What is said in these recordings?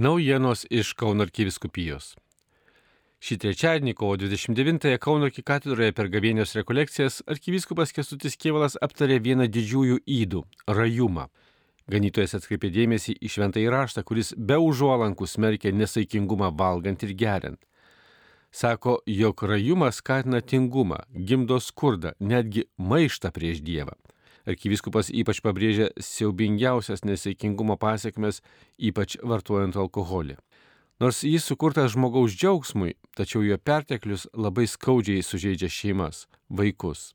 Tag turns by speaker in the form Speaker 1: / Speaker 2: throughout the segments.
Speaker 1: Naujienos iš Kauno arkiviskupijos. Šį trečiadienį, kovo 29-ąją Kauno arkikatedroje per gavėnios rekolekcijas arkivyskupas Kestutis Kievalas aptarė vieną didžiųjų įdų - rajumą. Ganytojas atkreipė dėmesį į šventą įraštą, kuris be užuolankų smerkia nesaikingumą valgant ir geriant. Sako, jog rajumas skatina tingumą, gimdo skurdą, netgi maištą prieš Dievą. Arkivyskupas ypač pabrėžia siaubingiausias nesaikingumo pasiekmes, ypač vartojant alkoholį. Nors jis sukurtas žmogaus džiaugsmui, tačiau jo perteklius labai skaudžiai sužeidžia šeimas, vaikus.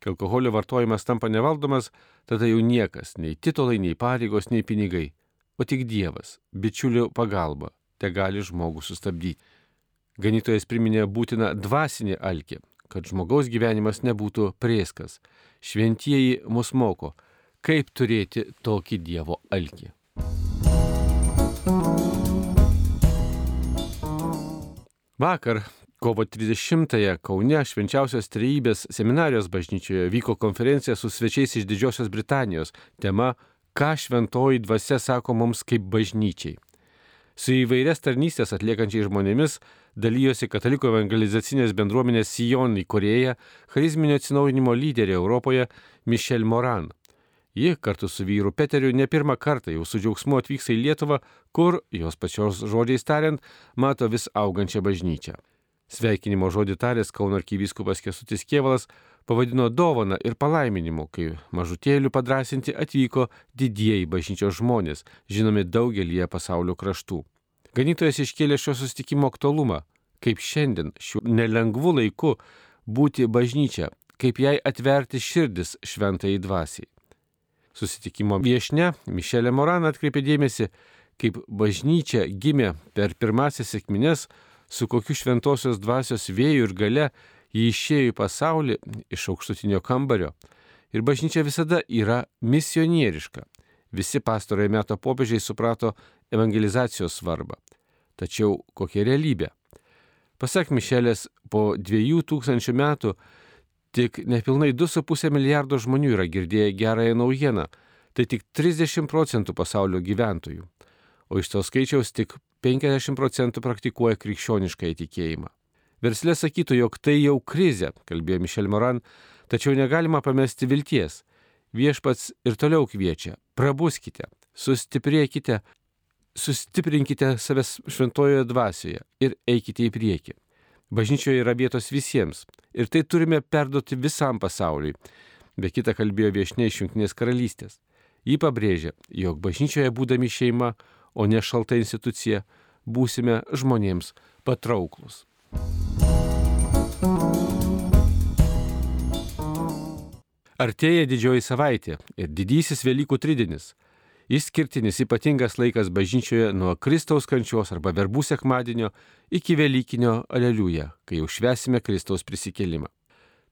Speaker 1: Kai alkoholio vartojimas tampa nevaldomas, tada jau niekas, nei titulai, nei pareigos, nei pinigai, o tik Dievas, bičiulių pagalba, te gali žmogų sustabdyti. Ganytojas priminė būtiną dvasinį alkį, kad žmogaus gyvenimas nebūtų prieskas. Šventieji mus moko, kaip turėti tokį Dievo alkį. Vakar, kovo 30-ąją Kaune švenčiausios trejybės seminarijos bažnyčioje vyko konferencija su svečiais iš Didžiosios Britanijos. Tema - ką šventoji dvasia sako mums kaip bažnyčiai. Su įvairias tarnystės atliekančiais žmonėmis dalyjosi katalikų evangelizacinės bendruomenės Sijon įkorėja, charizminio atsinaujinimo lyderė Europoje Michelle Moran. Ji kartu su vyru Peteriu ne pirmą kartą jau su džiaugsmu atvyksta į Lietuvą, kur, jos pačios žodžiais tariant, mato vis augančią bažnyčią. Sveikinimo žodį taręs Kauno arkivyskupas Kesutis Kievalas pavadino dovana ir palaiminimu, kai mažutėlių padrasinti atvyko didieji bažnyčios žmonės, žinomi daugelie pasaulio kraštų. Ganytojas iškėlė šio sustikimo aktualumą, kaip šiandien šiuo nelengvu laiku būti bažnyčia, kaip jai atverti širdis šventai dvasiai. Susitikimo viešne Mišelė Moran atkreipė dėmesį, kaip bažnyčia gimė per pirmasis sėkmines, su kokiu šventosios dvasios vėjų ir gale jį išėjo į pasaulį iš aukštutinio kambario. Ir bažnyčia visada yra misionieriška. Visi pastarojo meto popiežiai suprato evangelizacijos svarbą. Tačiau kokia realybė? Pasak Mišelės, po dviejų tūkstančių metų tik nepilnai 2,5 milijardo žmonių yra girdėję gerąją naujieną, tai tik 30 procentų pasaulio gyventojų, o iš to skaičiaus tik 50 procentų praktikuoja krikščionišką įtikėjimą. Verslė sakytų, jog tai jau krizė, kalbėjo Mišel Moran, tačiau negalima pamesti vilties. Viešpats ir toliau kviečia, prabuskite, sustiprėkite, sustiprinkite savęs šventojoje dvasioje ir eikite į priekį. Bažnyčioje yra vietos visiems ir tai turime perduoti visam pasauliui. Be kita kalbėjo viešne iš Junktinės karalystės. Ji pabrėžė, jog bažnyčioje būdami šeima, o ne šalta institucija, būsime žmonėms patrauklus. Artėja didžioji savaitė ir didysis Velykų tridinis. Išskirtinis ypatingas laikas bažnyčioje nuo Kristaus kančios arba verbų sekmadienio iki Velykinio aleliuja, kai jau švesime Kristaus prisikelimą.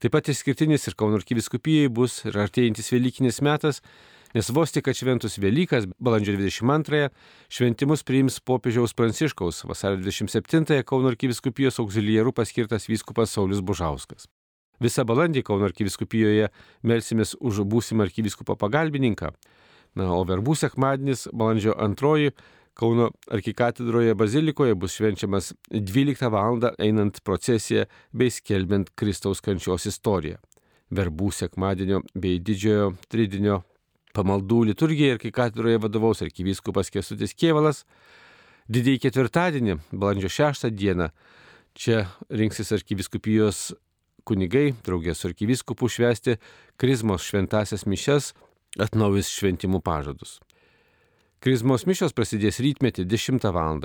Speaker 1: Taip pat išskirtinis ir Kauno arkiviskupijai bus ir artėjantis Velykinis metas, nes vos tik atšventus Velykas, balandžio 22-ąją, šventimus priims popiežiaus Pranciškaus, vasario 27-ąją Kauno arkiviskupijos auxiliarų paskirtas vyskupas Saulis Bužauskas. Visą balandį Kauno arkiviskupijoje melsimės už būsimą arkiviskupą pagalbininką Na, o verbų sekmadienis, balandžio antroji, Kauno arkikatedroje bazilikoje bus švenčiamas 12 val. einant procesiją bei skelbiant Kristaus kančios istoriją. Verbų sekmadienio bei didžiojo tridinio pamaldų liturgijai arkikatedroje vadovaus arkivyskupas Kesutis Kievalas. Didįjį ketvirtadienį, balandžio 6 dieną, čia rinksis arkiviskupijos kunigai, draugės su arkivyskupu švesti Krizmos šventasias mišes atnaujus šventimų pažadus. Krizmos mišios prasidės rytmetį 10 val.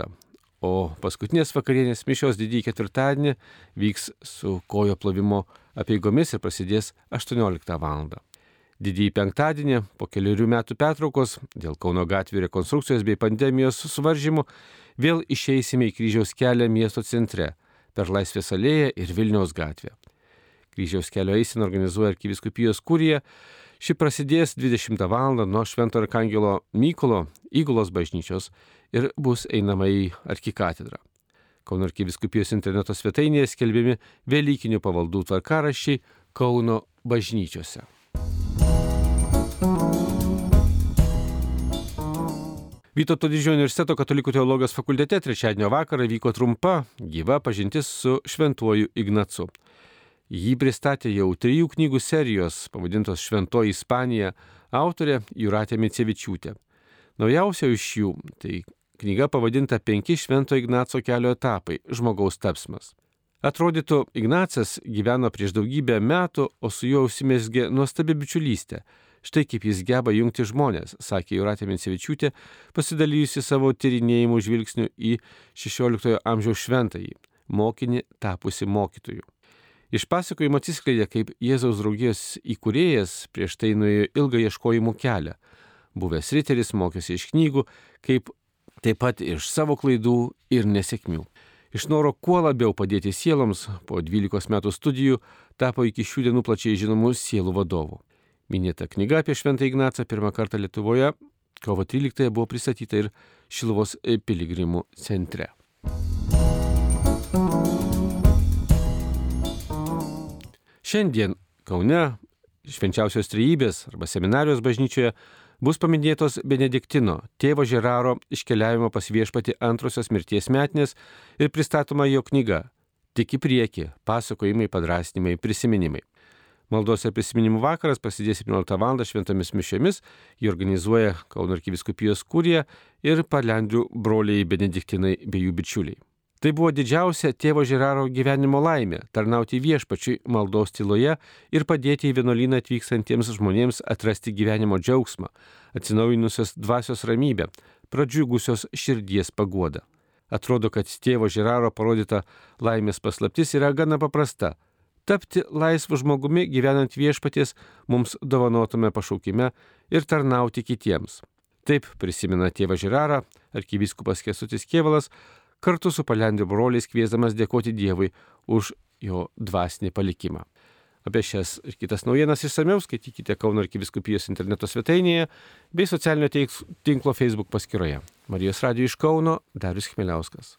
Speaker 1: O paskutinės vakarienės mišios didįjį ketvirtadienį vyks su kojo plovimo apieigomis ir prasidės 18 val. Didįjį penktadienį po keliarių metų pertraukos dėl Kauno gatvių rekonstrukcijos bei pandemijos suvaržymų vėl išeisime į kryžiaus kelią miesto centre per Laisvės alėją ir Vilniaus gatvę. Kryžiaus kelio eisin organizuoja arkiviskupijos kūrija Ši prasidės 20 val. nuo Švento Arkangelo Mykolo įgulos bažnyčios ir bus einama į arkikatedrą. Kauno arkiviskupijos interneto svetainėje skelbiami Velykinių pavaldų tvarkaraščiai Kauno bažnyčiose. Vytauto didžiojo universiteto katalikų teologijos fakultete trečiadienio vakarą vyko trumpa, gyva pažintis su šventuoju Ignacu. Jį pristatė jau trijų knygų serijos, pavadintos Šventoji Ispanija, autorė Juratė Micevičiūtė. Naujausia iš jų - tai knyga pavadinta Penki Švento Ignaco kelio etapai - žmogaus tapsmas. Atrodytų, Ignacas gyveno prieš daugybę metų, o su juo užsimesgė nuostabi bičiulystė. Štai kaip jis geba jungti žmonės, sakė Juratė Mincevičiūtė, pasidalijusi savo tyrinėjimų žvilgsniu į XVI amžiaus šventąjį, mokinį tapusi mokytoju. Iš pasakojimo atsiskleidė, kaip Jėzaus draugijos įkūrėjas prieš tai nuėjo ilgą ieškojimų kelią. Buvęs riteris mokėsi iš knygų, kaip taip pat iš savo klaidų ir nesėkmių. Iš noro kuo labiau padėti sieloms, po 12 metų studijų tapo iki šių dienų plačiai žinomų sielų vadovų. Minėta knyga apie Šventą Ignacą pirmą kartą Lietuvoje kovo 13 buvo pristatyta ir Šilvos piligrimų centre. Šiandien Kaune švenčiausios trejybės arba seminarijos bažnyčioje bus paminėtos Benediktino, tėvo Žeraro iškeliavimo pas viešpati antrosios mirties metinės ir pristatoma jo knyga Tik į priekį - pasakojimai, padrasnimai, prisiminimai. Maldos ir prisiminimų vakaras prasidės 17 val. šventomis mišiomis, jį organizuoja Kauno arkiviskupijos kūrija ir palendrių broliai Benediktinai bei jų bičiuliai. Tai buvo didžiausia tėvo Žiraro gyvenimo laimė - tarnauti viešpačiui maldos tyloje ir padėti į vienuolyną atvykstantiems žmonėms atrasti gyvenimo džiaugsmą, atsinaujinusios dvasios ramybę, pradžiugusios širdies paguodą. Atrodo, kad tėvo Žiraro parodyta laimės paslaptis yra gana paprasta - tapti laisvu žmogumi gyvenant viešpaties mums dovanotame pašaukime ir tarnauti kitiems. Taip prisimena tėvą Žirarą arkivyskupas Kesutis Kievalas, kartu su palendrių broliais kviesdamas dėkoti Dievui už jo dvasinį palikimą. Apie šias ir kitas naujienas išsameu skaitykite Kauno arkiviskupijos interneto svetainėje bei socialinio tinklo Facebook paskyroje. Marijos radio iš Kauno Darius Chmeliauskas.